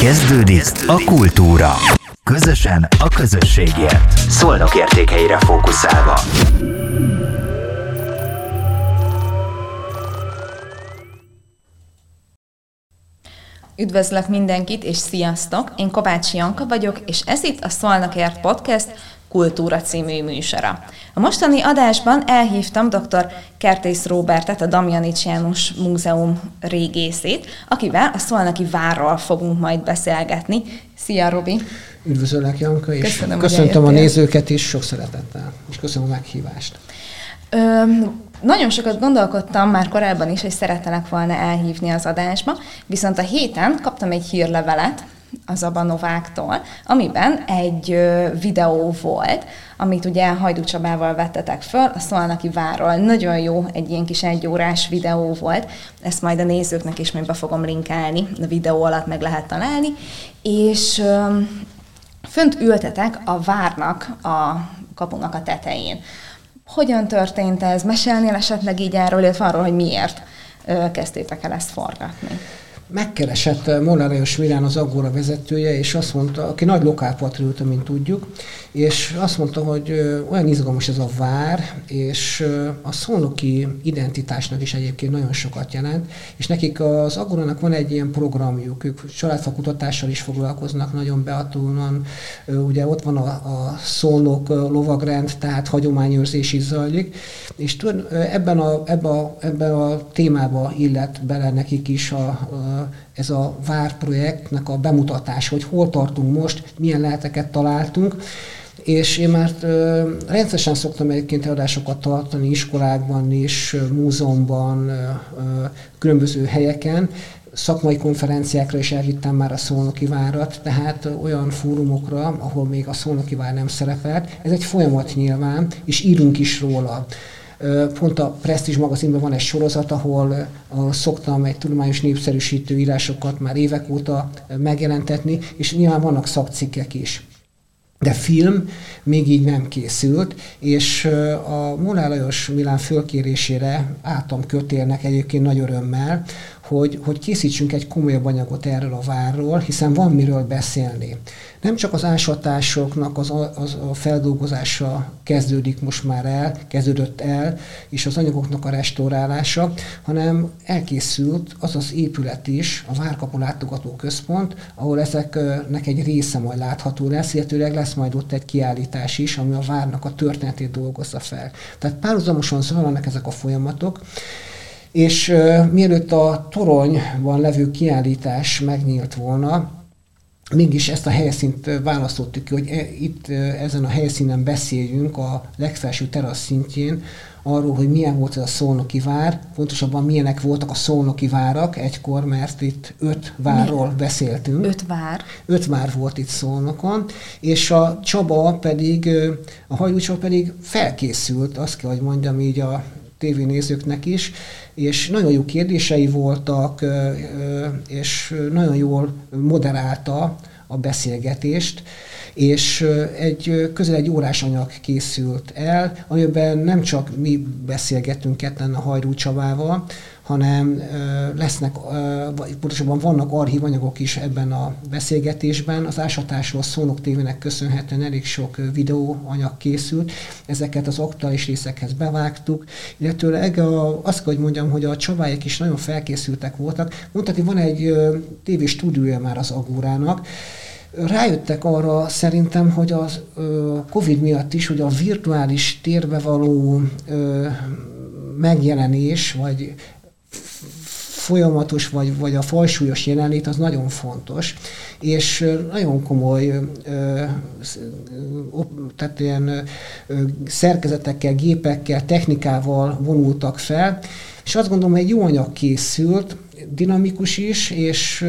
Kezdődik a kultúra. Közösen a közösségért. Szolnok értékeire fókuszálva. Üdvözlök mindenkit, és sziasztok! Én Kovács Janka vagyok, és ez itt a Szolnokért Podcast Kultúra című műsora. A mostani adásban elhívtam dr. Kertész Róbertet, a Damjanics János Múzeum régészét, akivel a Szolnoki Várról fogunk majd beszélgetni. Szia, Robi! Üdvözöllek, Janka, és Köszönöm, köszöntöm a nézőket is sok szeretettel, és köszönöm a meghívást. Ö, nagyon sokat gondolkodtam már korábban is, hogy szeretelek volna elhívni az adásba, viszont a héten kaptam egy hírlevelet az Abanováktól, amiben egy videó volt, amit ugye Hajdú Csabával vettetek föl, a Szolnaki Várról. Nagyon jó, egy ilyen kis egyórás videó volt, ezt majd a nézőknek is majd be fogom linkelni, a videó alatt meg lehet találni, és fönt ültetek a várnak a kapunak a tetején. Hogyan történt ez? Mesélnél esetleg így erről, illetve arról, hogy miért kezdtétek el ezt forgatni? Megkeresett eh, Molnár Lajos Milán az Agora vezetője, és azt mondta, aki nagy lokálpatrióta, mint tudjuk, és azt mondta, hogy olyan izgalmas ez a vár, és a szónoki identitásnak is egyébként nagyon sokat jelent, és nekik az Agorának van egy ilyen programjuk, ők családfakutatással is foglalkoznak nagyon beatónan, ugye ott van a, a szónok lovagrend, tehát hagyományőrzés is zajlik, és ebben a, ebben a, ebben a témába illet bele nekik is a, a, ez a várprojektnek a bemutatás, hogy hol tartunk most, milyen leheteket találtunk, és én már rendszeresen szoktam egyébként előadásokat tartani iskolákban is, múzeumban, különböző helyeken, szakmai konferenciákra is elvittem már a Szolnoki Várat, tehát olyan fórumokra, ahol még a Szolnoki Vár nem szerepelt. Ez egy folyamat nyilván, és írunk is róla. Pont a Prestige magazinban van egy sorozat, ahol szoktam egy tudományos népszerűsítő írásokat már évek óta megjelentetni, és nyilván vannak szakcikkek is. De film még így nem készült, és a Molnár Lajos Milán fölkérésére álltam kötélnek egyébként nagy örömmel, hogy, hogy készítsünk egy komolyabb anyagot erről a várról, hiszen van miről beszélni. Nem csak az ásatásoknak az, az a feldolgozása kezdődik most már el, kezdődött el, és az anyagoknak a restaurálása, hanem elkészült az az épület is, a Várkapu Látogató Központ, ahol ezeknek egy része majd látható lesz, illetőleg lesz majd ott egy kiállítás is, ami a várnak a történetét dolgozza fel. Tehát párhuzamosan zajlanak ezek a folyamatok, és uh, mielőtt a toronyban levő kiállítás megnyílt volna, mégis ezt a helyszínt választottuk hogy e, itt ezen a helyszínen beszéljünk a legfelső terasz szintjén arról, hogy milyen volt ez a szolnoki vár, pontosabban milyenek voltak a szolnoki várak egykor, mert itt öt várról Mi? beszéltünk. Öt vár? Öt vár volt itt Szolnokon, és a Csaba pedig, a Hajdú pedig felkészült, azt kell, hogy mondjam így a tévénézőknek is, és nagyon jó kérdései voltak, és nagyon jól moderálta a beszélgetést, és egy közel egy órás anyag készült el, amiben nem csak mi beszélgettünk ketten a Hajrú Csabával, hanem lesznek, vagy pontosabban vannak archívanyagok is ebben a beszélgetésben. Az ásatásról Szónok tévének köszönhetően elég sok videóanyag készült, ezeket az aktuális részekhez bevágtuk, illetőleg a, azt kell, hogy mondjam, hogy a csabályek is nagyon felkészültek voltak. Mondhatni, van egy tévés stúdiója már az Agórának, rájöttek arra szerintem, hogy a Covid miatt is, hogy a virtuális térbe való megjelenés, vagy folyamatos vagy, vagy a fajsúlyos jelenlét az nagyon fontos, és nagyon komoly tehát ilyen szerkezetekkel, gépekkel, technikával vonultak fel, és azt gondolom, hogy egy jó anyag készült, dinamikus is, és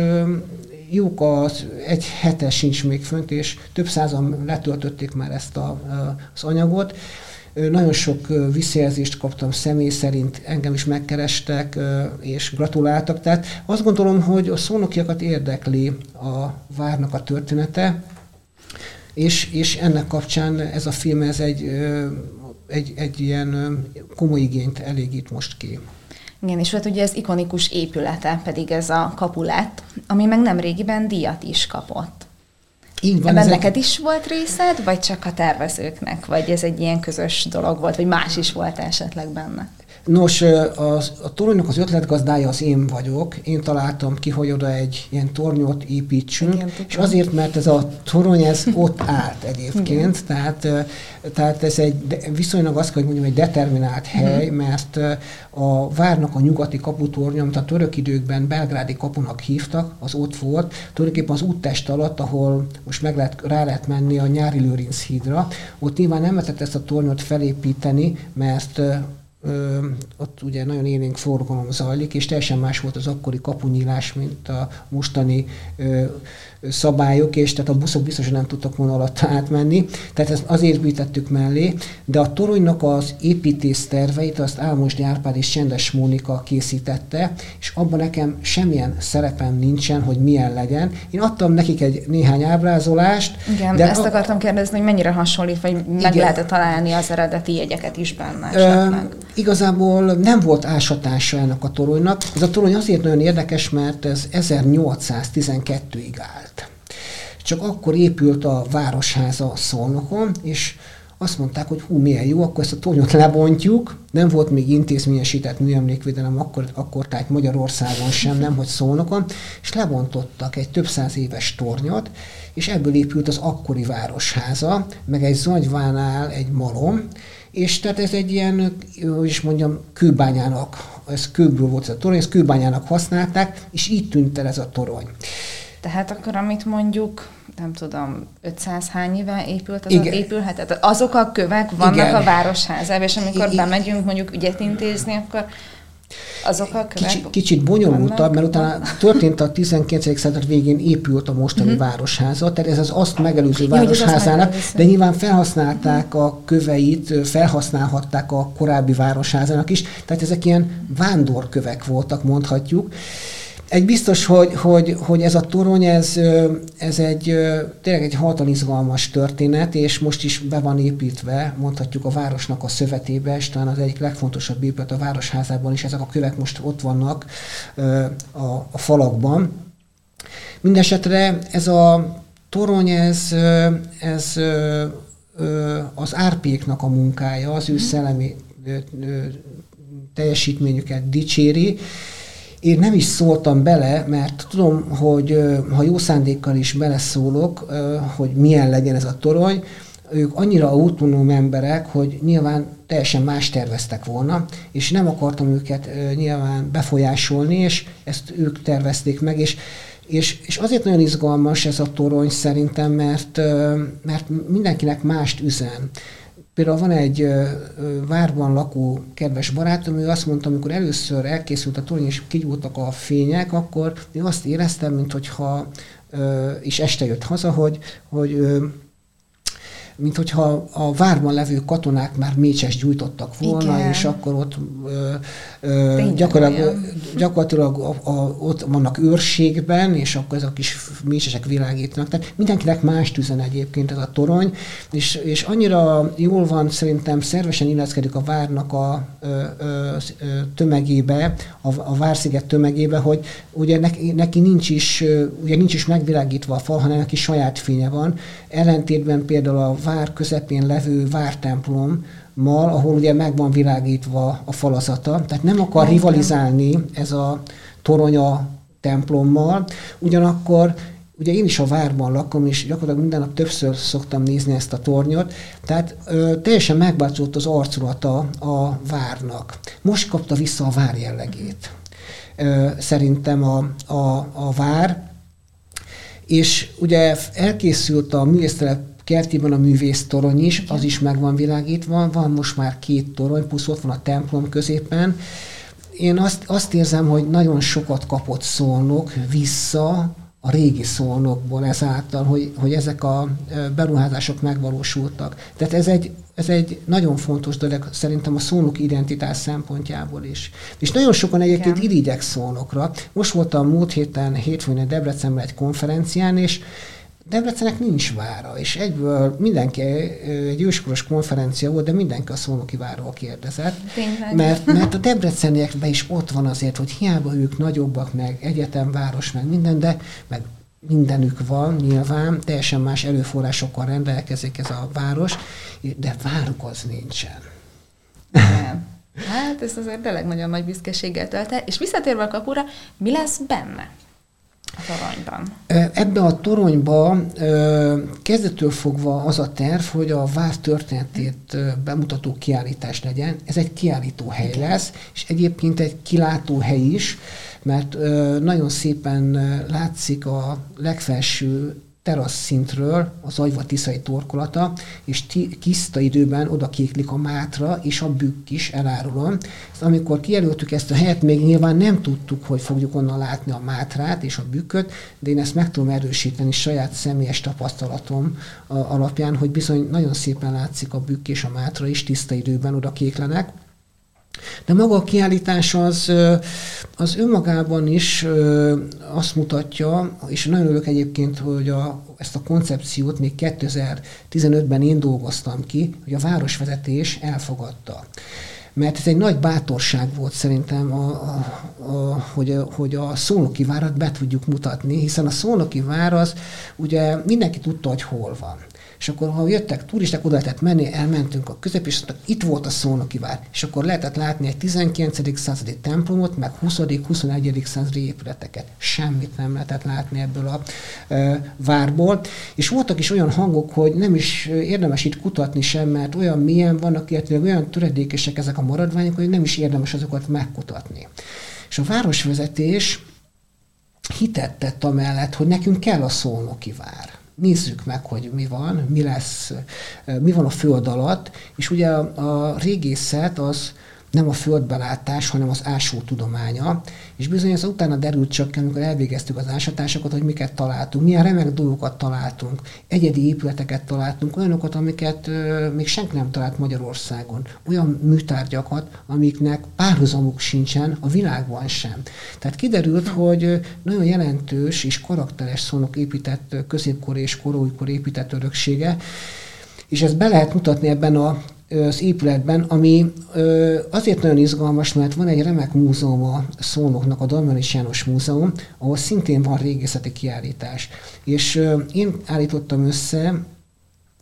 jók az egy hetes sincs még fönt, és több százan letöltötték már ezt a, az anyagot, nagyon sok visszajelzést kaptam személy szerint, engem is megkerestek és gratuláltak. Tehát azt gondolom, hogy a szónokiakat érdekli a várnak a története, és, és ennek kapcsán ez a film ez egy, egy, egy ilyen komoly igényt elégít most ki. Igen, és hát ugye ez ikonikus épülete pedig ez a kapulett, ami meg nem régiben díjat is kapott. Így van, Ebben neked egy... is volt részed, vagy csak a tervezőknek? Vagy ez egy ilyen közös dolog volt, vagy más is volt esetleg benne? Nos, a, a toronynak az ötletgazdája az én vagyok. Én találtam ki, hogy oda egy ilyen tornyot építsünk, Igen, és azért, mert ez a torony ez ott állt egyébként, tehát, tehát ez egy viszonylag azt kell, hogy mondjam, egy determinált mhm. hely, mert a várnak a nyugati kaputornya, amit a török időkben belgrádi kapunak hívtak, az ott volt, tulajdonképpen az úttest alatt, ahol most meg lehet, rá lehet menni a nyári Lőrinc hídra, ott nyilván nem lehetett ezt a tornyot felépíteni, mert ö, ott ugye nagyon élénk forgalom zajlik, és teljesen más volt az akkori kapunyílás, mint a mostani ö, szabályok, és tehát a buszok biztosan nem tudtak volna alatt átmenni, tehát ezt azért bítettük mellé, de a toronynak az építész terveit azt Álmos Árpád és Csendes Mónika készítette, és abban nekem semmilyen szerepem nincsen, hogy milyen legyen. Én adtam nekik egy néhány ábrázolást. Igen, de ezt a... akartam kérdezni, hogy mennyire hasonlít, vagy meg lehet találni az eredeti jegyeket is benne esetleg? igazából nem volt ásatása ennek a toronynak. Ez a torony azért nagyon érdekes, mert ez 1812-ig állt. Csak akkor épült a városháza Szolnokon, és azt mondták, hogy hú, milyen jó, akkor ezt a tornyot lebontjuk. Nem volt még intézményesített műemlékvédelem akkor, akkor tehát Magyarországon sem, nem hogy Szolnokon, és lebontottak egy több száz éves tornyot, és ebből épült az akkori városháza, meg egy zagyvánál egy malom, és tehát ez egy ilyen, hogy is mondjam, kőbányának, ez kőből volt ez a torony, ezt kőbányának használták, és így tűnt el ez a torony. Tehát akkor, amit mondjuk, nem tudom, 500 hány éve épült, az Igen. épülhetett? Azok a kövek vannak Igen. a városházában, és amikor Igen. bemegyünk mondjuk ügyet intézni, akkor azok a Kicsi, kicsit bonyolultabb, mert utána történt a 19. század végén épült a mostani uh-huh. városháza, tehát ez az azt megelőző ja, városházának, de nyilván felhasználták uh-huh. a köveit, felhasználhatták a korábbi városházának is, tehát ezek ilyen vándorkövek voltak, mondhatjuk. Egy biztos, hogy, hogy, hogy ez a torony, ez, ez egy tényleg egy hatalmas izgalmas történet, és most is be van építve, mondhatjuk a városnak a szövetébe, és talán az egyik legfontosabb épület a városházában is, ezek a kövek most ott vannak a, a falakban. Mindenesetre ez a torony, ez, ez az árpéknak a munkája, az ő mhm. szellemi teljesítményüket dicséri, én nem is szóltam bele, mert tudom, hogy ha jó szándékkal is beleszólok, hogy milyen legyen ez a torony, ők annyira autonóm emberek, hogy nyilván teljesen más terveztek volna, és nem akartam őket nyilván befolyásolni, és ezt ők tervezték meg, és és, és azért nagyon izgalmas ez a torony szerintem, mert, mert mindenkinek mást üzen. Például van egy várban lakó kedves barátom, ő azt mondta, amikor először elkészült a torony, és kigyúltak a fények, akkor én azt éreztem, mintha és este jött haza, hogy, hogy mint hogyha a várban levő katonák már mécses gyújtottak volna, Igen. és akkor ott ö, ö, gyakorlatilag, gyakorlatilag a, a, ott vannak őrségben, és akkor ezek a kis mécsesek világítanak. Tehát mindenkinek más tüzen egyébként ez a torony, és, és annyira jól van szerintem szervesen illeszkedik a várnak a ö, ö, tömegébe, a, a Vársziget tömegébe, hogy ugye neki, neki nincs is, ugye nincs is megvilágítva a fal, hanem neki saját fénye van. Ellentétben például a vár közepén levő vártemplom, mal, ahol ugye meg van világítva a falazata, tehát nem akar nem, rivalizálni ez a toronya templommal, ugyanakkor ugye én is a várban lakom, és gyakorlatilag minden nap többször szoktam nézni ezt a tornyot, tehát ö, teljesen megváltozott az arculata a várnak. Most kapta vissza a vár jellegét. Ö, szerintem a, a, a vár, és ugye elkészült a művésztelep kertében a művész torony is, az is meg van világítva, van most már két torony, plusz ott van a templom középen. Én azt, azt érzem, hogy nagyon sokat kapott szolnok vissza a régi szolnokból ezáltal, hogy, hogy ezek a beruházások megvalósultak. Tehát ez egy, ez egy nagyon fontos dolog szerintem a szónok identitás szempontjából is. És nagyon sokan egyébként irigyek szónokra. Most voltam múlt héten, hétfőn Debrecenben egy konferencián, és Debrecennek nincs vára, és egyből mindenki, egy őskoros konferencia volt, de mindenki a Szolnoki várról kérdezett. Tényleg. Mert, mert a debreceniekben is ott van azért, hogy hiába ők nagyobbak, meg egyetemváros, meg minden, de meg mindenük van nyilván, teljesen más erőforrásokkal rendelkezik ez a város, de váruk az nincsen. Nem. Hát ez azért tényleg nagyon nagy büszkeséggel tölt el. És visszatérve a kapura, mi lesz benne? Toronyban? Ebben a toronyba kezdettől fogva az a terv, hogy a vár történetét bemutató kiállítás legyen. Ez egy kiállító hely lesz, és egyébként egy kilátó hely is, mert nagyon szépen látszik a legfelső terasz szintről az agyva tiszai torkolata, és tiszta időben oda kéklik a mátra, és a bükk is, elárulom. Ezt amikor kijelöltük ezt a helyet, még nyilván nem tudtuk, hogy fogjuk onnan látni a mátrát és a bükköt, de én ezt meg tudom erősíteni saját személyes tapasztalatom alapján, hogy bizony nagyon szépen látszik a bükk és a mátra is tiszta időben oda kéklenek. De maga a kiállítás az, az önmagában is azt mutatja, és nagyon örülök egyébként, hogy a, ezt a koncepciót még 2015-ben én dolgoztam ki, hogy a városvezetés elfogadta mert ez egy nagy bátorság volt szerintem, a, a, a, hogy, hogy a szónoki várat be tudjuk mutatni, hiszen a szónoki vár az ugye mindenki tudta, hogy hol van. És akkor, ha jöttek turisták, oda lehetett menni, elmentünk a közép, és itt volt a szónoki vár. És akkor lehetett látni egy 19. századi templomot, meg 20. 21. századi épületeket. Semmit nem lehetett látni ebből a e, várból. És voltak is olyan hangok, hogy nem is érdemes itt kutatni sem, mert olyan mélyen vannak, illetve olyan töredékesek ezek a maradványok, hogy nem is érdemes azokat megkutatni. És a városvezetés hitet tett amellett, hogy nekünk kell a szolnoki vár nézzük meg, hogy mi van, mi lesz, mi van a föld alatt, és ugye a, régészet az nem a földbelátás, hanem az ásó tudománya. És bizony ez utána derült csak, amikor elvégeztük az ásatásokat, hogy miket találtunk, milyen remek dolgokat találtunk, egyedi épületeket találtunk, olyanokat, amiket ö, még senki nem talált Magyarországon, olyan műtárgyakat, amiknek párhuzamuk sincsen a világban sem. Tehát kiderült, hogy nagyon jelentős és karakteres szónok épített középkor és koróikor épített öröksége, és ezt be lehet mutatni ebben a az épületben, ami azért nagyon izgalmas, mert van egy remek múzeum a Szónoknak, a Dalmanis János Múzeum, ahol szintén van régészeti kiállítás. És én állítottam össze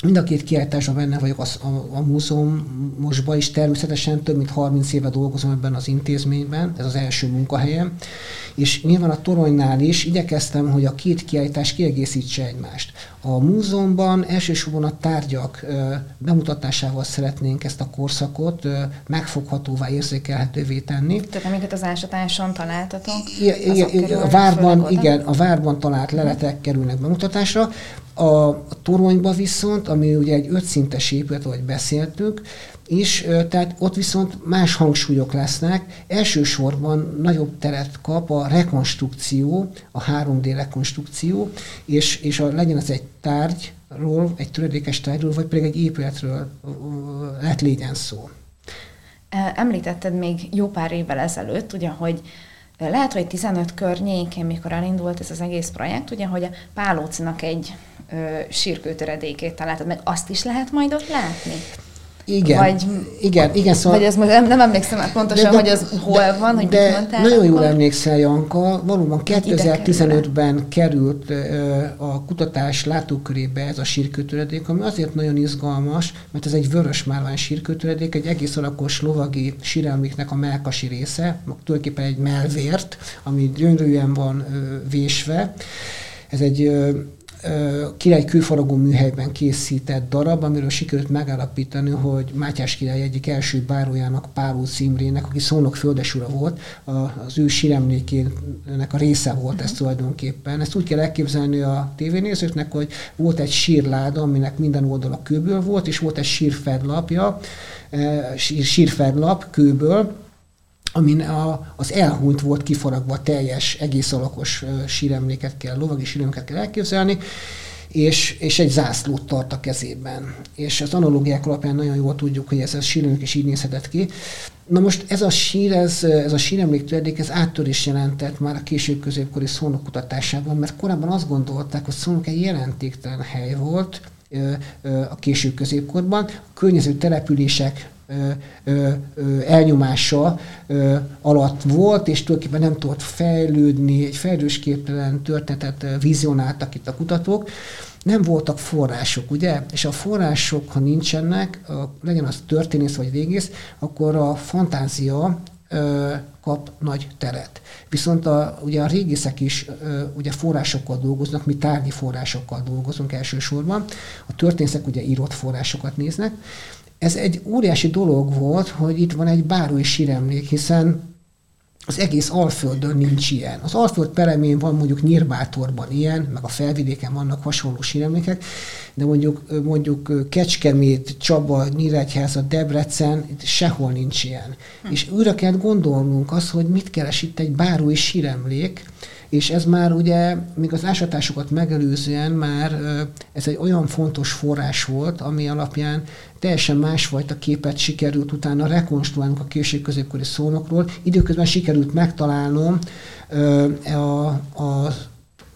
Mind a két kiállításban benne vagyok a, a, a múzeumosban is, természetesen több mint 30 éve dolgozom ebben az intézményben, ez az első munkahelyem, és nyilván a toronynál is igyekeztem, hogy a két kiállítás kiegészítse egymást. A múzeumban elsősorban a tárgyak bemutatásával szeretnénk ezt a korszakot megfoghatóvá, érzékelhetővé tenni. Tehát amiket az ásatáson találtatok? Igen, a várban, igen, a várban talált leletek kerülnek bemutatásra. A toronyba viszont, ami ugye egy ötszintes épület, ahogy beszéltük, és tehát ott viszont más hangsúlyok lesznek. Elsősorban nagyobb teret kap a rekonstrukció, a 3D rekonstrukció, és, és a, legyen ez egy tárgyról, egy töredékes tárgyról, vagy pedig egy épületről lehet légyen szó. Említetted még jó pár évvel ezelőtt, ugye, hogy lehet, hogy 15 környékén, mikor elindult ez az egész projekt, ugye, hogy a Pálócinak egy ö, sírkőtöredékét találtad, meg azt is lehet majd ott látni? Igen, vagy, igen, igen, szóval... Vagy ez most nem, nem emlékszem már pontosan, de, hogy az hol de, van, hogy de mit mondtál. nagyon jól emlékszel, Janka. Valóban 2015-ben került a kutatás látókörébe ez a sírkőtöredék, ami azért nagyon izgalmas, mert ez egy vörös márvány sírkőtöredék, egy egész alakos lovagi sírelméknek a melkasi része, tulajdonképpen egy melvért, ami gyönyörűen van vésve. Ez egy király külfaragó műhelyben készített darab, amiről sikerült megállapítani, hogy Mátyás király egyik első bárójának, Páló Imrének, aki szónok földesura volt, az ő síremlékének a része volt ez tulajdonképpen. Ezt úgy kell elképzelni a tévénézőknek, hogy volt egy sírláda, aminek minden oldala kőből volt, és volt egy sírfedlapja, sírfedlap kőből, amin a, az elhunyt volt kifaragva teljes, egész alakos síremléket kell, lovagi síremléket kell elképzelni, és, és egy zászlót tart a kezében. És az analógiák alapján nagyon jól tudjuk, hogy ez a sírőnök is így nézhetett ki. Na most ez a sír, ez, ez a síremléktöredék, ez áttörés jelentett már a késő középkori szónok kutatásában, mert korábban azt gondolták, hogy szónok egy jelentéktelen hely volt, a késő középkorban. A környező települések elnyomása alatt volt, és tulajdonképpen nem tudott fejlődni, egy fejlősképtelen történetet vizionáltak itt a kutatók. Nem voltak források, ugye? És a források, ha nincsenek, legyen az történész vagy régész, akkor a fantázia kap nagy teret. Viszont a, ugye a régészek is ugye forrásokkal dolgoznak, mi tárgyi forrásokkal dolgozunk elsősorban. A történészek ugye írott forrásokat néznek, ez egy óriási dolog volt, hogy itt van egy bárói síremlék, hiszen az egész Alföldön nincs ilyen. Az Alföld peremén van mondjuk Nyírbátorban ilyen, meg a felvidéken vannak hasonló síremlékek, de mondjuk, mondjuk Kecskemét, Csaba, Nyíregyháza, Debrecen, sehol nincs ilyen. Hm. És újra kell gondolnunk azt, hogy mit keres itt egy bárói síremlék, és ez már ugye, még az ásatásokat megelőzően már ez egy olyan fontos forrás volt, ami alapján teljesen másfajta képet sikerült utána rekonstruálnunk a késő középkori szónokról. Időközben sikerült megtalálnom a, a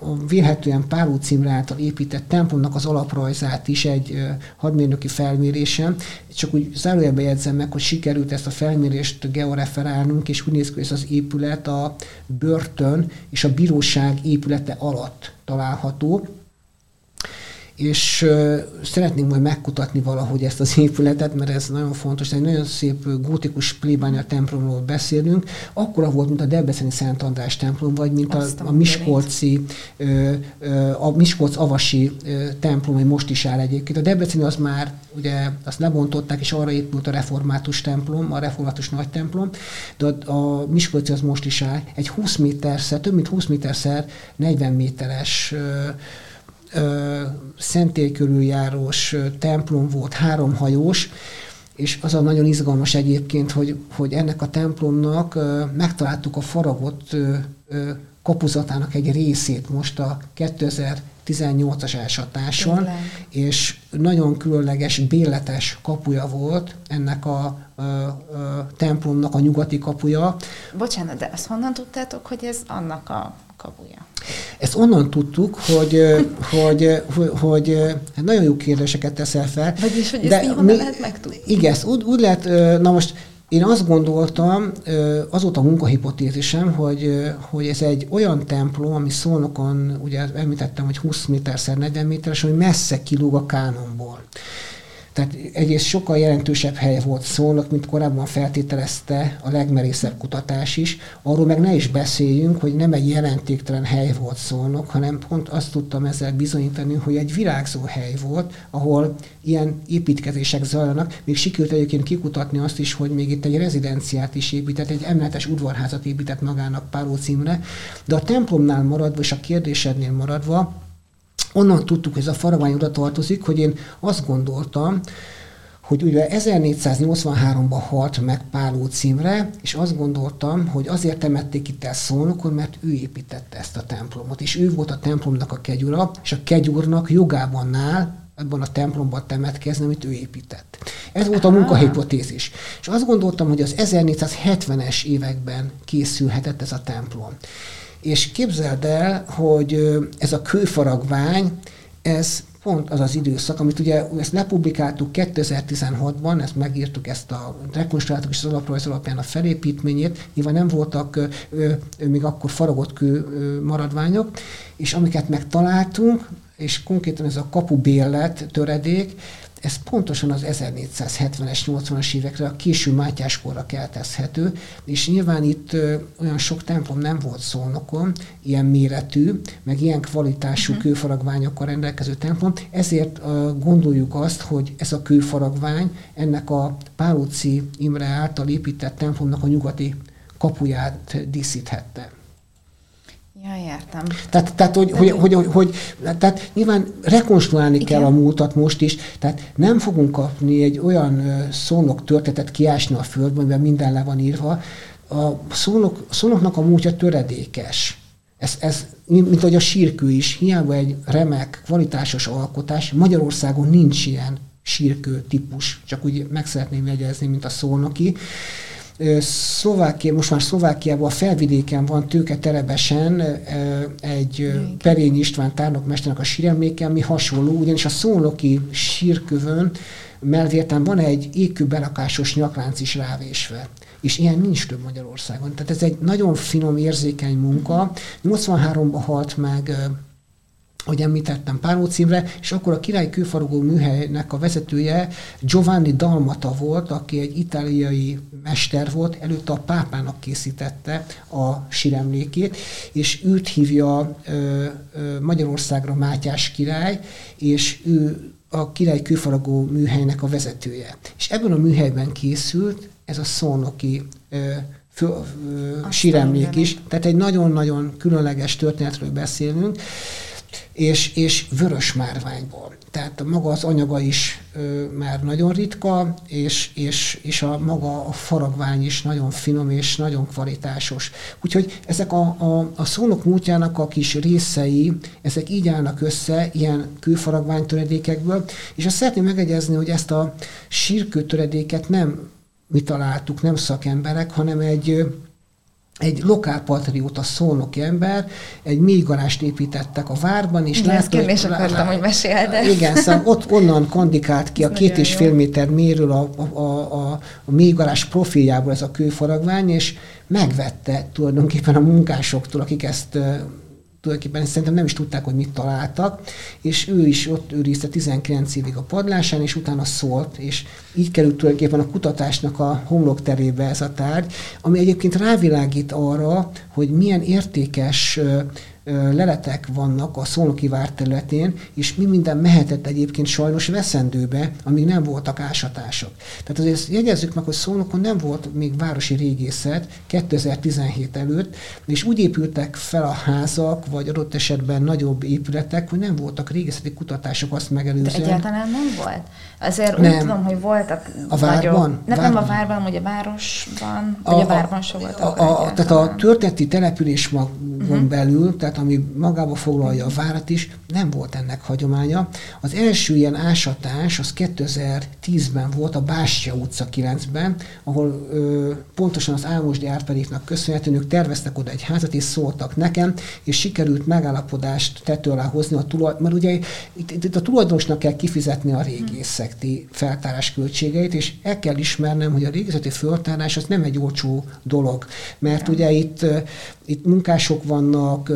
a vélhetően Páló címre által épített templomnak az alaprajzát is egy hadmérnöki felmérésen. Csak úgy zárójelbe jegyzem meg, hogy sikerült ezt a felmérést georeferálnunk, és úgy néz ki, hogy ez az épület a börtön és a bíróság épülete alatt található és szeretnénk majd megkutatni valahogy ezt az épületet, mert ez nagyon fontos, egy nagyon szép gótikus plébánya templomról beszélünk, akkora volt, mint a Debreceni Szent András templom, vagy mint a, a Miskolci, a Miskolc Avasi templom, ami most is áll egyébként. A Debreceni az már, ugye, azt lebontották, és arra épült a református templom, a református nagy templom, de a, a Miskolci az most is áll. Egy 20 méterszer, több mint 20 méterszer 40 méteres szentély körüljárós templom volt, háromhajós, és az a nagyon izgalmas egyébként, hogy, hogy ennek a templomnak megtaláltuk a faragott kapuzatának egy részét most a 2018-as elsatáson, és nagyon különleges, béletes kapuja volt ennek a, a, a templomnak a nyugati kapuja. Bocsánat, de azt honnan tudtátok, hogy ez annak a kapuja? Ezt onnan tudtuk, hogy, hogy, hogy, hogy hát nagyon jó kérdéseket teszel fel. Vagyis, hogy ezt mi, lehet megtudni? Igen, úgy, úgy lehet, na most én azt gondoltam, az volt a munkahipotézisem, hogy, hogy ez egy olyan templom, ami Szolnokon, ugye említettem, hogy 20 méterszer 40 méteres, ami messze kilóg a kánonból. Tehát egyrészt sokkal jelentősebb hely volt Szolnok, mint korábban feltételezte a legmerészebb kutatás is. Arról meg ne is beszéljünk, hogy nem egy jelentéktelen hely volt Szolnok, hanem pont azt tudtam ezzel bizonyítani, hogy egy virágzó hely volt, ahol ilyen építkezések zajlanak. Még sikerült egyébként kikutatni azt is, hogy még itt egy rezidenciát is épített, egy emeletes udvarházat épített magának Páló címre, de a templomnál maradva és a kérdésednél maradva, onnan tudtuk, hogy ez a faragvány oda tartozik, hogy én azt gondoltam, hogy ugye 1483-ban halt meg Páló címre, és azt gondoltam, hogy azért temették itt el Szolnokon, mert ő építette ezt a templomot, és ő volt a templomnak a kegyura, és a kegyúrnak jogában áll ebben a templomban temetkezni, amit ő épített. Ez volt a munkahipotézis. És azt gondoltam, hogy az 1470-es években készülhetett ez a templom. És képzeld el, hogy ez a kőfaragvány, ez pont az az időszak, amit ugye ezt lepublikáltuk 2016-ban, ezt megírtuk, ezt a rekonstruáltuk és az alaprajz alapján a felépítményét, nyilván nem voltak ö, ö, még akkor faragott kő ö, maradványok, és amiket megtaláltunk, és konkrétan ez a kapu bérlet töredék, ez pontosan az 1470-es, 80-as évekre, a késő Mátyáskorra keltezhető, és nyilván itt ö, olyan sok templom nem volt Szolnokon, ilyen méretű, meg ilyen kvalitású uh-huh. kőfaragványokkal rendelkező templom, ezért ö, gondoljuk azt, hogy ez a kőfaragvány ennek a Pálóci Imre által épített templomnak a nyugati kapuját díszíthette. Ja, értem. Tehát, tehát hogy, hogy, hogy, hogy, hogy, tehát nyilván rekonstruálni Igen. kell a múltat most is, tehát nem fogunk kapni egy olyan szónok történetet kiásni a földből, mert minden le van írva. A szónok, szónoknak a múltja töredékes. Ez, ez mint hogy a sírkő is, hiába egy remek, kvalitásos alkotás, Magyarországon nincs ilyen sírkő típus, csak úgy meg szeretném jegyezni, mint a szolnoki. Szlovákia, most már Szlovákiában a felvidéken van tőke terebesen egy Perény István tárnokmesternek a síremléke, ami hasonló, ugyanis a szolnoki sírkövön melvérten van egy égkő belakásos nyaklánc is rávésve és ilyen nincs több Magyarországon. Tehát ez egy nagyon finom, érzékeny munka. 83-ban halt meg ahogy említettem, Páló címre, és akkor a Király Kőfaragó műhelynek a vezetője Giovanni Dalmata volt, aki egy itáliai mester volt, előtte a pápának készítette a síremlékét, és őt hívja ö, ö, Magyarországra Mátyás király, és ő a Király Kőfaragó műhelynek a vezetője. És ebben a műhelyben készült ez a szónoki ö, fő, ö, síremlék is, tehát egy nagyon-nagyon különleges történetről beszélünk, és, és vörös márványból. Tehát maga az anyaga is ö, már nagyon ritka, és, és, és a maga a faragvány is nagyon finom és nagyon kvalitásos. Úgyhogy ezek a, a, a szónok múltjának a kis részei, ezek így állnak össze, ilyen kőfaragványtöredékekből, és azt szeretném megegyezni, hogy ezt a sírkőtöredéket nem mi találtuk, nem szakemberek, hanem egy egy lokálpatrióta szolnoki ember, egy mélygarást építettek a várban, és Igen, ezt kérdés akartam, hogy mesél, de... Igen, szóval ott onnan kandikált ki a két és fél méter méről a, a, a, a mélygarás profiljából ez a kőfaragvány, és megvette tulajdonképpen a munkásoktól, akik ezt tulajdonképpen szerintem nem is tudták, hogy mit találtak, és ő is ott őrizte 19 évig a padlásán, és utána szólt, és így került tulajdonképpen a kutatásnak a homlokterébe ez a tárgy, ami egyébként rávilágít arra, hogy milyen értékes leletek vannak a Szolnoki vár területén, és mi minden mehetett egyébként sajnos veszendőbe, amíg nem voltak ásatások. Tehát azért jegyezzük meg, hogy Szolnokon nem volt még városi régészet 2017 előtt, és úgy épültek fel a házak, vagy adott esetben nagyobb épületek, hogy nem voltak régészeti kutatások azt megelőzően. De egyáltalán nem volt? Azért nem. úgy tudom, hogy voltak A várban? Nagyobb, nem, nem a várban, hogy a városban, a, vagy a várban sem voltak. A, a, tehát a történeti település magon uh-huh. belül, tehát ami magába foglalja a várat is, nem volt ennek hagyománya. Az első ilyen ásatás az 2010-ben volt a Bástya utca 9-ben, ahol ö, pontosan az Álmosdi Árpedéknak köszönhetően ők terveztek oda egy házat, és szóltak nekem, és sikerült megállapodást tető alá hozni a tulaj, mert ugye itt, itt a tulajdonosnak kell kifizetni a régészeti feltárás költségeit, és el kell ismernem, hogy a régészeti feltárás az nem egy olcsó dolog, mert ugye itt, itt munkások vannak,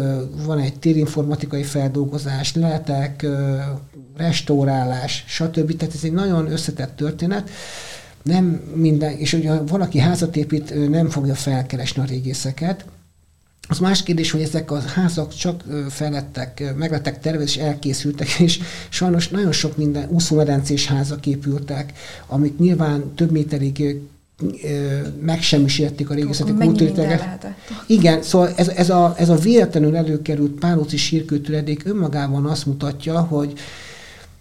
van egy térinformatikai feldolgozás, lehetek, restaurálás, stb. Tehát ez egy nagyon összetett történet. Nem minden, és ugye valaki házat épít, nem fogja felkeresni a régészeket, az más kérdés, hogy ezek a házak csak felettek, meglettek tervezés, és elkészültek, és sajnos nagyon sok minden úszómedencés házak épültek, amik nyilván több méterig megsemmisítették a régészeti kultúrtéget. Igen, szóval ez, ez, a, ez a véletlenül előkerült pálóci sírkőtöredék önmagában azt mutatja, hogy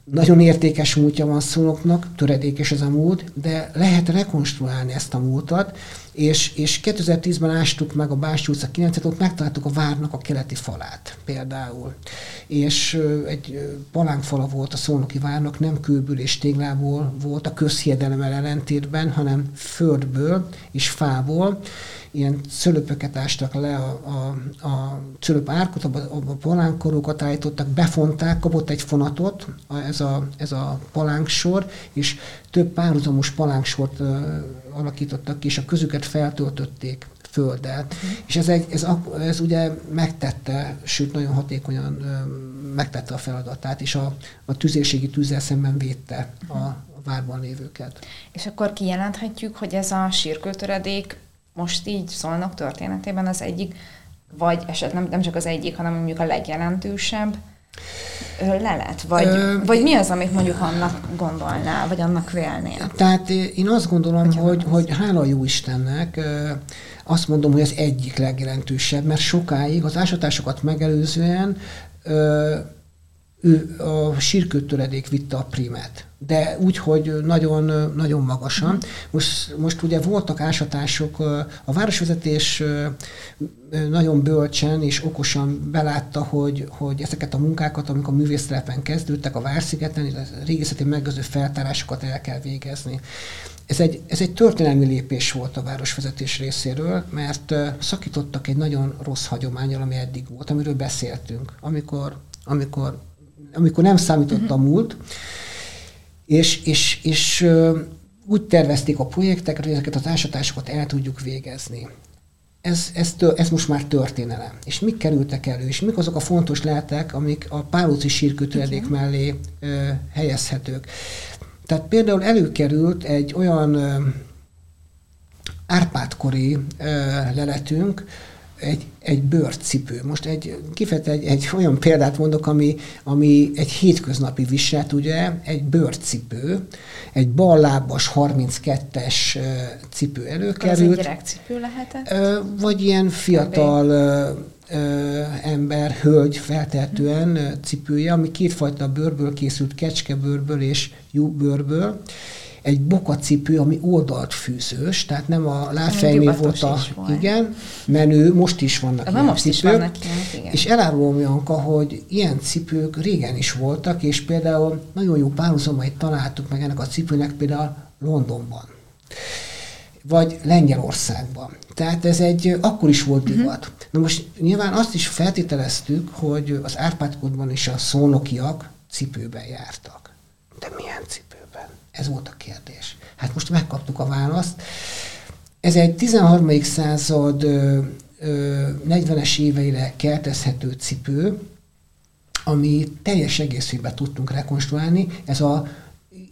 nagyon értékes múltja van szólóknak, töredékes ez a múlt, de lehet rekonstruálni ezt a múltat, és, és 2010-ben ástuk meg a Básti utca 9 ott megtaláltuk a várnak a keleti falát például. És egy palánkfala volt a Szolnoki várnak, nem kőből és téglából volt a közhiedelemmel ellentétben, hanem földből és fából, ilyen cölöpöket ástak le a, a, a cölöp árkot, a, a palánkkorókat állítottak, befonták, kapott egy fonatot a, ez, a, ez a palánksor, és több párhuzamos palánsort uh, alakítottak ki, és a közüket feltöltötték földdel. Uh-huh. És ez, egy, ez, ez ugye megtette, sőt nagyon hatékonyan uh, megtette a feladatát, és a, a tüzérségi tűzzel szemben védte a, a várban lévőket. És akkor kijelenthetjük, hogy ez a sírkőtöredék most így szólnak történetében az egyik, vagy esetleg nem, nem csak az egyik, hanem mondjuk a legjelentősebb lelet? Vagy, Ö, vagy mi az, amit mondjuk annak gondolnál, vagy annak vélnél? Tehát én azt gondolom, Hogyha hogy, hogy hála jó Istennek, azt mondom, hogy az egyik legjelentősebb, mert sokáig az ásatásokat megelőzően ő a sírkőtöredék vitte a primet, de úgy, hogy nagyon, nagyon magasan. Most, most ugye voltak ásatások, a városvezetés nagyon bölcsen és okosan belátta, hogy, hogy ezeket a munkákat, amik a művésztelepen kezdődtek, a Várszigeten, a régészeti megőző feltárásokat el kell végezni. Ez egy, ez egy történelmi lépés volt a városvezetés részéről, mert szakítottak egy nagyon rossz hagyományal, ami eddig volt, amiről beszéltünk, amikor, amikor, amikor nem számított a múlt, és, és, és úgy tervezték a projekteket, hogy ezeket az ásatásokat el tudjuk végezni. Ez, ez, ez most már történelem. És mik kerültek elő, és mik azok a fontos lehetek, amik a pálóci sírkötőedék mellé ö, helyezhetők. Tehát például előkerült egy olyan ö, Árpádkori ö, leletünk, egy, egy bőrcipő. Most egy, kifejezett egy, egy olyan példát mondok, ami, ami egy hétköznapi viselt, ugye, egy bőrcipő, egy ballábas 32-es cipő előkerült. Ez egy gyerekcipő lehetett? Vagy ilyen fiatal ö, ember, hölgy feltehetően cipője, ami kétfajta bőrből készült, kecskebőrből és lyukbőrből egy bokacipő, ami oldalt fűzős, tehát nem a lábfejnél volt a, igen, menő, most is vannak ilyen most cipők, is vannak ilyen, igen. És elárulom, Janka, hogy ilyen cipők régen is voltak, és például nagyon jó párhuzamait találtuk meg ennek a cipőnek például Londonban vagy Lengyelországban. Tehát ez egy, akkor is volt mhm. divat. Uh-huh. Na most nyilván azt is feltételeztük, hogy az Árpádkodban is a szónokiak cipőben jártak. De milyen cipő? Ez volt a kérdés. Hát most megkaptuk a választ. Ez egy 13. század 40-es éveire kertezhető cipő, ami teljes egészében tudtunk rekonstruálni. Ez a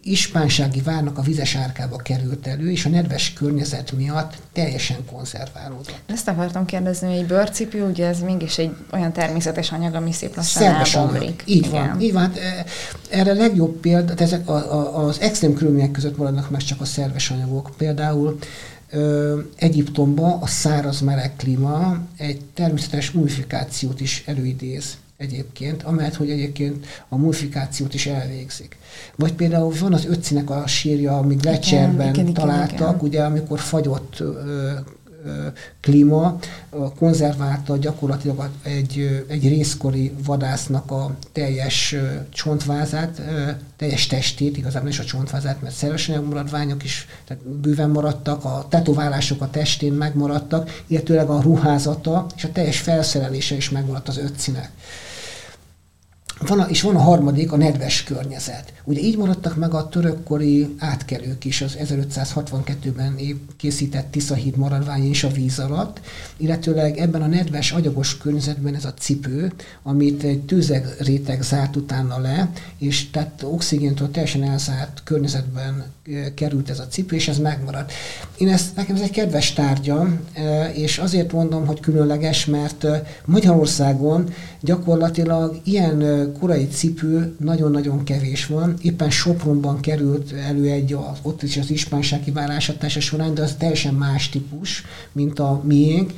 ispánsági várnak a vizes árkába került elő, és a nedves környezet miatt teljesen konzerválódott. Ezt akartam kérdezni, hogy egy bőrcipő, ugye ez mégis egy olyan természetes anyag, ami szép lassan Szerves elbomlik. Így Igen. van, így van. Hát, e, erre a legjobb példa, ezek a, a, az extrém körülmények között maradnak meg csak a szerves anyagok. Például Ö, Egyiptomban a száraz meleg klíma egy természetes mumifikációt is előidéz egyébként, amellett, hogy egyébként a mumifikációt is elvégzik. Vagy például van az ötcinek a sírja, ami Gletscherben találtak, igen. ugye amikor fagyott ö, ö, klíma konzerválta gyakorlatilag egy, egy részkori vadásznak a teljes csontvázát, teljes testét, igazából is a csontvázát, mert szerves maradványok is tehát bőven maradtak, a tetoválások a testén megmaradtak, illetőleg a ruházata és a teljes felszerelése is megmaradt az ötcinek. Van és van a harmadik, a nedves környezet. Ugye így maradtak meg a törökkori átkelők is az 1562-ben készített Tiszahíd maradvány és a víz alatt, illetőleg ebben a nedves, agyagos környezetben ez a cipő, amit egy tűzeg réteg zárt utána le, és tehát oxigéntől teljesen elzárt környezetben került ez a cipő, és ez megmaradt. Én ezt, nekem ez egy kedves tárgya, és azért mondom, hogy különleges, mert Magyarországon gyakorlatilag ilyen korai cipő nagyon-nagyon kevés van. Éppen Sopronban került elő egy, az, ott is az ispánsági válásatása során, de az teljesen más típus, mint a miénk.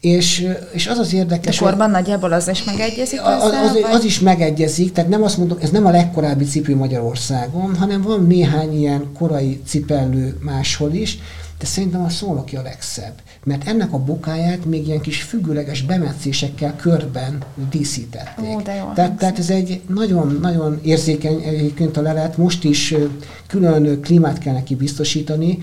És, és az az érdekes... De korban nagyjából az is megegyezik az, az, az, az is megegyezik, tehát nem azt mondom, ez nem a legkorábbi cipő Magyarországon, hanem van néhány ilyen korai cipellő máshol is, de szerintem a szónoki a legszebb. Mert ennek a bokáját még ilyen kis függőleges bemetszésekkel körben díszítették. Ó, de jó, tehát, tehát ez egy nagyon-nagyon érzékeny egyébként a lelet, most is külön klímát kell neki biztosítani,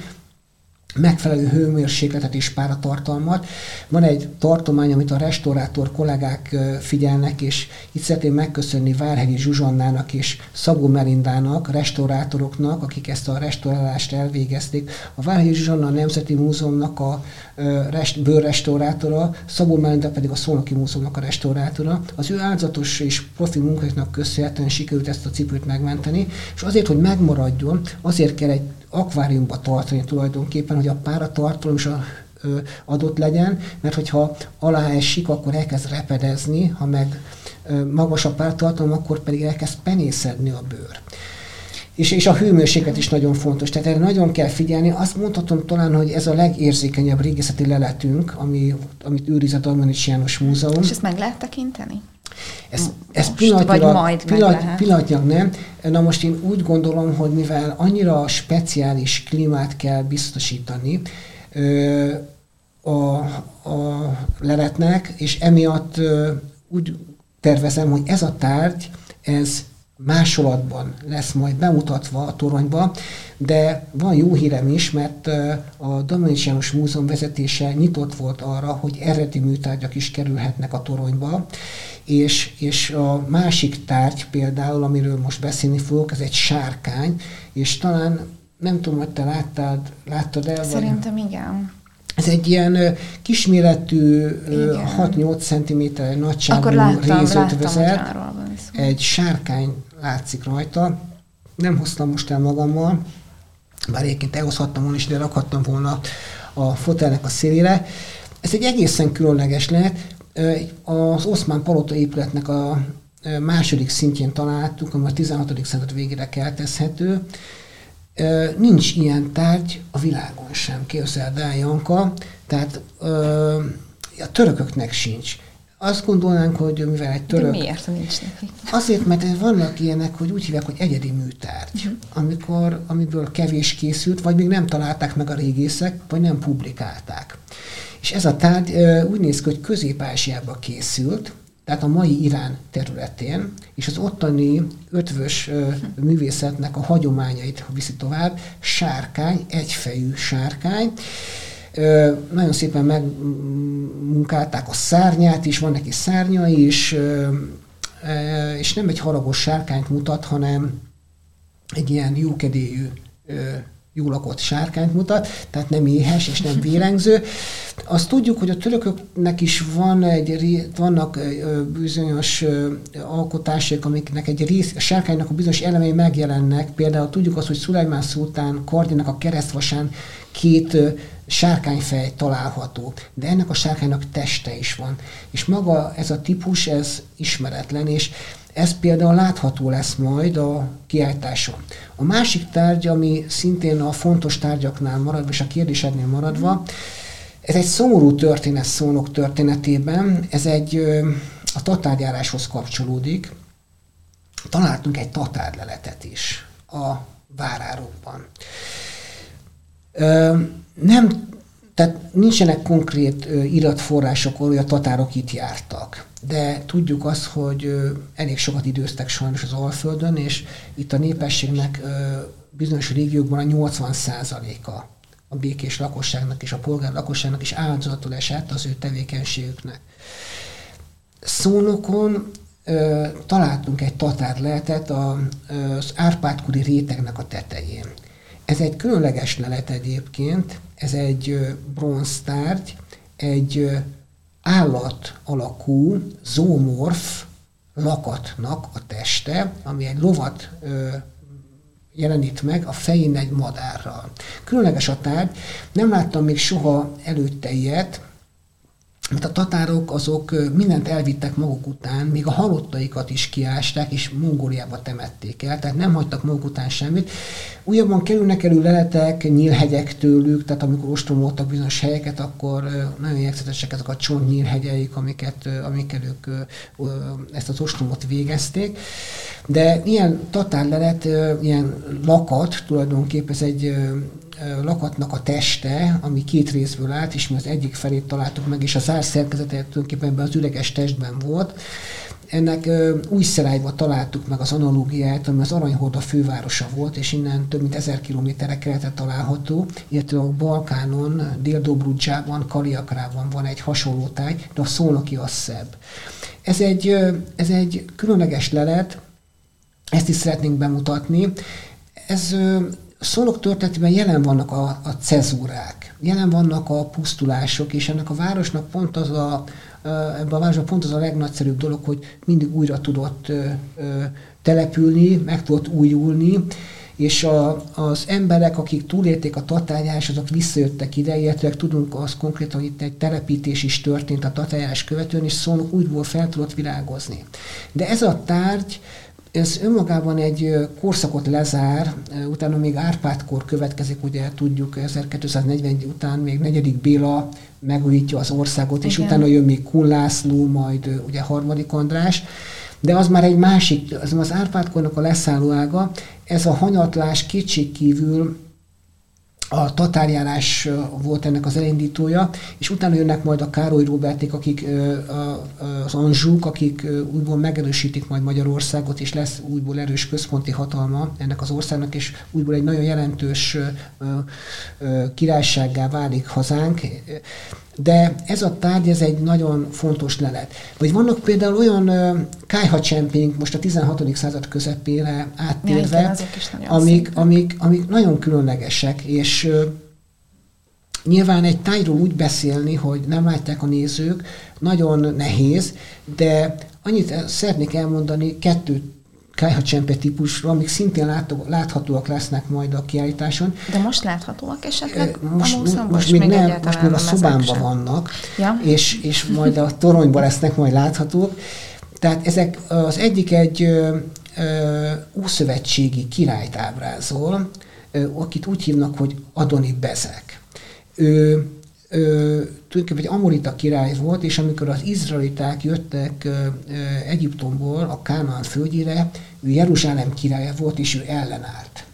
megfelelő hőmérsékletet és páratartalmat. Van egy tartomány, amit a restaurátor kollégák figyelnek, és itt szeretném megköszönni Várhegyi Zsuzsannának és Szabó Melindának, restaurátoroknak, akik ezt a restaurálást elvégezték. A Várhegyi Zsuzsanna a Nemzeti Múzeumnak a rest, bőrrestaurátora, Szabó Melinda pedig a Szolnoki Múzeumnak a restaurátora. Az ő áldozatos és profi munkáknak köszönhetően sikerült ezt a cipőt megmenteni, és azért, hogy megmaradjon, azért kell egy akváriumba tartani tulajdonképpen, hogy a páratartalom is a, adott legyen, mert hogyha alá esik, akkor elkezd repedezni, ha meg magas a páratartalom, akkor pedig elkezd penészedni a bőr. És, és a hőmérséklet is nagyon fontos, tehát erre nagyon kell figyelni. Azt mondhatom talán, hogy ez a legérzékenyebb régészeti leletünk, ami, amit őriz a Dalmanics János Múzeum. És ezt meg lehet tekinteni? Ez, ez most, pillanatilag, vagy majd pillanat, pillanatnyilag nem. Na most én úgy gondolom, hogy mivel annyira speciális klímát kell biztosítani a, a leletnek, és emiatt úgy tervezem, hogy ez a tárgy, ez másolatban lesz majd bemutatva a toronyba, de van jó hírem is, mert a Dominics János Múzeum vezetése nyitott volt arra, hogy eredeti műtárgyak is kerülhetnek a toronyba, és, és a másik tárgy például, amiről most beszélni fogok, ez egy sárkány, és talán nem tudom, hogy te láttad, láttad el? Szerintem vagy? igen. Ez egy ilyen kisméretű, 6-8 cm nagyságú rézötvözet. Egy sárkány látszik rajta. Nem hoztam most el magammal, bár egyébként elhozhattam volna is, de rakhattam volna a fotelnek a szélére. Ez egy egészen különleges lehet. Az Oszmán Palota épületnek a második szintjén találtuk, ami a 16. század végére keltezhető. Nincs ilyen tárgy a világon sem, képzeld el, Janka. Tehát a törököknek sincs. Azt gondolnánk, hogy mivel egy török... De miért nincs neki? Azért, mert vannak ilyenek, hogy úgy hívják, hogy egyedi műtárgy, uh-huh. amikor, amiből kevés készült, vagy még nem találták meg a régészek, vagy nem publikálták. És ez a tárgy úgy néz ki, hogy Közép-Ázsiába készült, tehát a mai Irán területén, és az ottani ötvös művészetnek a hagyományait viszi tovább, sárkány, egyfejű sárkány, nagyon szépen megmunkálták a szárnyát is, van neki szárnya is, és nem egy haragos sárkányt mutat, hanem egy ilyen jókedélyű jó lakott sárkányt mutat, tehát nem éhes és nem vérengző. Azt tudjuk, hogy a törököknek is van egy, vannak bizonyos alkotások, amiknek egy rész, a sárkánynak a bizonyos elemei megjelennek. Például tudjuk azt, hogy Szulajmán szultán kardjának a keresztvasán két sárkányfej található, de ennek a sárkánynak teste is van. És maga ez a típus, ez ismeretlen, és ez például látható lesz majd a kiállításon. A másik tárgy, ami szintén a fontos tárgyaknál maradva, és a kérdésednél maradva, ez egy szomorú történet szónok történetében, ez egy a tatárjáráshoz kapcsolódik. Találtunk egy tatárleletet is a várárokban. Nem tehát nincsenek konkrét iratforrások, hogy a tatárok itt jártak. De tudjuk azt, hogy elég sokat időztek sajnos az Alföldön, és itt a népességnek bizonyos régiókban a 80%-a a békés lakosságnak és a polgár lakosságnak is áldozatul esett az ő tevékenységüknek. Szónokon ö, találtunk egy tatár lehetet az Árpádkuri rétegnek a tetején. Ez egy különleges lelet egyébként, ez egy bronztárgy, egy állat alakú, zoomorf lakatnak a teste, ami egy lovat jelenít meg a fején egy madárral. Különleges a tárgy, nem láttam még soha előtte ilyet, mert a tatárok azok mindent elvittek maguk után, még a halottaikat is kiásták, és Mongóliába temették el, tehát nem hagytak maguk után semmit. Újabban kerülnek elő leletek, nyílhegyek tőlük, tehát amikor ostromoltak bizonyos helyeket, akkor nagyon jegyzetesek ezek a csontnyílhegyeik, amiket, amikkel ők ezt az ostromot végezték. De ilyen tatárlelet, ilyen lakat tulajdonképpen ez egy lakatnak a teste, ami két részből állt, és mi az egyik felét találtuk meg, és a zárszerkezete tulajdonképpen ebben az üreges testben volt. Ennek új szerájba találtuk meg az analógiát, ami az Aranyhorda fővárosa volt, és innen több mint ezer kilométerre keletre található, illetve a Balkánon, Dél-Dobrudzsában, Kaliakrában van egy hasonló táj, de a szónoki az szebb. Ez egy, ez egy különleges lelet, ezt is szeretnénk bemutatni. Ez szolok történetében jelen vannak a, a cezúrák, jelen vannak a pusztulások, és ennek a városnak pont az a, ebben a városban pont az a legnagyszerűbb dolog, hogy mindig újra tudott ö, ö, települni, meg tudott újulni, és a, az emberek, akik túlélték a tatárjás, azok visszajöttek ide, illetve tudunk azt konkrétan, hogy itt egy telepítés is történt a tatárjás követően, és szónok úgy volt fel tudott virágozni. De ez a tárgy ez önmagában egy korszakot lezár, utána még Árpád-kor következik, ugye tudjuk, 1240 után még negyedik Béla megújítja az országot, Igen. és utána jön még Kun László, majd ugye harmadik András, de az már egy másik, az az Árpád-kornak a leszálló ága, ez a hanyatlás kétségkívül a tatárjárás volt ennek az elindítója, és utána jönnek majd a Károly Roberték, akik az Anzsúk, akik újból megerősítik majd Magyarországot, és lesz újból erős központi hatalma ennek az országnak, és újból egy nagyon jelentős királysággá válik hazánk. De ez a tárgy, ez egy nagyon fontos lelet. Vagy vannak például olyan kájhacsempénk most a 16. század közepére áttérve, ja, igen, amik, amik, amik nagyon különlegesek, és uh, nyilván egy tájról úgy beszélni, hogy nem látják a nézők, nagyon nehéz, de annyit szeretnék elmondani, kettőt kájhacsempe típusra, amik szintén látó, láthatóak lesznek majd a kiállításon. De most láthatóak esetleg most, a? Most, még, még nem, most még a szobámban vannak, ja. és, és majd a toronyban lesznek majd láthatók. Tehát ezek az egyik egy ö, ö, ószövetségi királyt ábrázol, ö, akit úgy hívnak, hogy Adoni Bezek. Ő ö, tulajdonképpen egy amorita király volt, és amikor az izraeliták jöttek ö, ö, Egyiptomból a Kánaán földjére, ő Jeruzsálem királya volt, és ő ellenállt.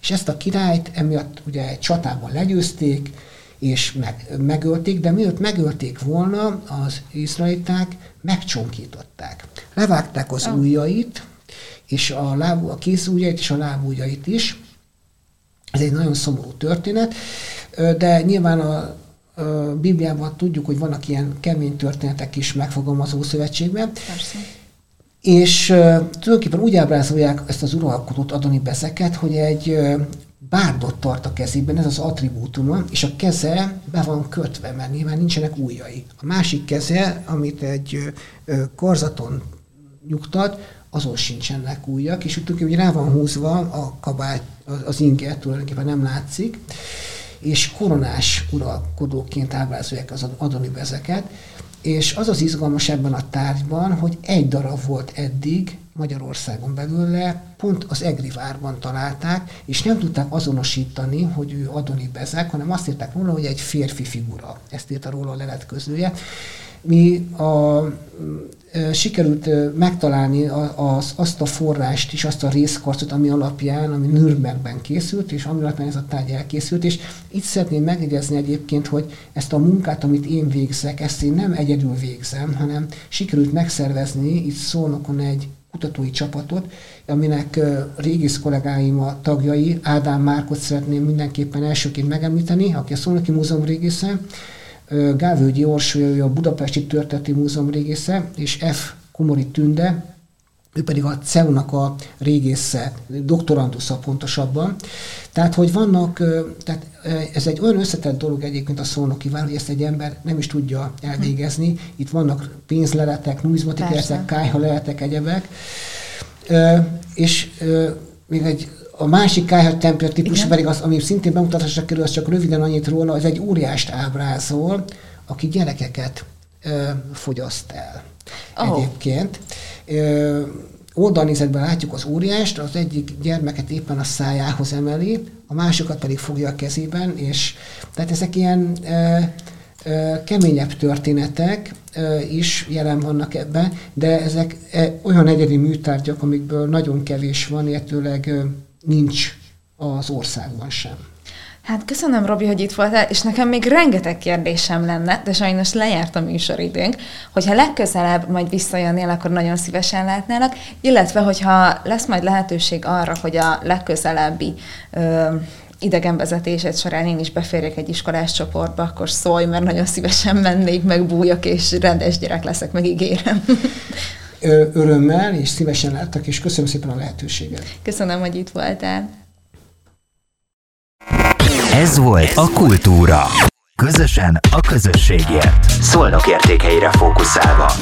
És ezt a királyt emiatt ugye egy csatában legyőzték, és meg, megölték, de mielőtt megölték volna, az izraeliták megcsonkították. Levágták az oh. ujjait, és a, lábú, a kézújjait és a lábújjait is. Ez egy nagyon szomorú történet, de nyilván a Bibliában tudjuk, hogy vannak ilyen kemény történetek is megfogalmazó szövetségben. Persze. És tulajdonképpen úgy ábrázolják ezt az uralkodót, Adoni Bezeket, hogy egy bárdot tart a kezében, ez az attribútuma, és a keze be van kötve, mert nyilván nincsenek ujjai. A másik keze, amit egy korzaton nyugtat, azon sincsenek ujjak, és úgy rá van húzva a kabát, az inge tulajdonképpen nem látszik és koronás uralkodóként ábrázolják az adoni bezeket, és az az izgalmas ebben a tárgyban, hogy egy darab volt eddig Magyarországon belőle, pont az Egri várban találták, és nem tudták azonosítani, hogy ő Adoni Bezek, hanem azt írták róla, hogy egy férfi figura. Ezt írta róla a leletközlője. Mi a sikerült megtalálni az, azt a forrást és azt a részkarcot, ami alapján, ami Nürnbergben készült, és ami alapján ez a tárgy elkészült, és itt szeretném megjegyezni egyébként, hogy ezt a munkát, amit én végzek, ezt én nem egyedül végzem, hanem sikerült megszervezni itt Szolnokon egy kutatói csapatot, aminek régész kollégáim a tagjai, Ádám Márkot szeretném mindenképpen elsőként megemlíteni, aki a Szolnoki Múzeum régésze, Gávőgyi Orsolya, a Budapesti Történeti Múzeum régésze, és F. Komori Tünde, ő pedig a CEU-nak a régésze, doktorandusza pontosabban. Tehát, hogy vannak, tehát ez egy olyan összetett dolog egyébként a szónokival, hogy ezt egy ember nem is tudja elvégezni. Itt vannak pénzleletek, numizmatikai kájha leletek, egyebek. És még egy a másik kájhat tempér típus Igen. pedig az, ami szintén bemutatásra kerül, az csak röviden annyit róla, az egy óriást ábrázol, aki gyerekeket ö, fogyaszt el. Oh. Egyébként. Ö, oldalnézetben látjuk az óriást, az egyik gyermeket éppen a szájához emeli, a másikat pedig fogja a kezében, és tehát ezek ilyen ö, ö, keményebb történetek ö, is jelen vannak ebben, de ezek ö, olyan egyedi műtárgyak, amikből nagyon kevés van, illetőleg nincs az országban sem. Hát köszönöm, Robi, hogy itt voltál, és nekem még rengeteg kérdésem lenne, de sajnos lejárt a műsoridőnk. Hogyha legközelebb majd visszajönnél, akkor nagyon szívesen látnálak, illetve hogyha lesz majd lehetőség arra, hogy a legközelebbi ö, idegenvezetésed során én is beférjek egy iskolás csoportba, akkor szólj, mert nagyon szívesen mennék, meg bújok, és rendes gyerek leszek, megígérem. Örömmel és szívesen láttak, és köszönöm szépen a lehetőséget. Köszönöm, hogy itt voltál. Ez volt a Kultúra. Közösen a közösségért. Szolnok értékeire fókuszálva.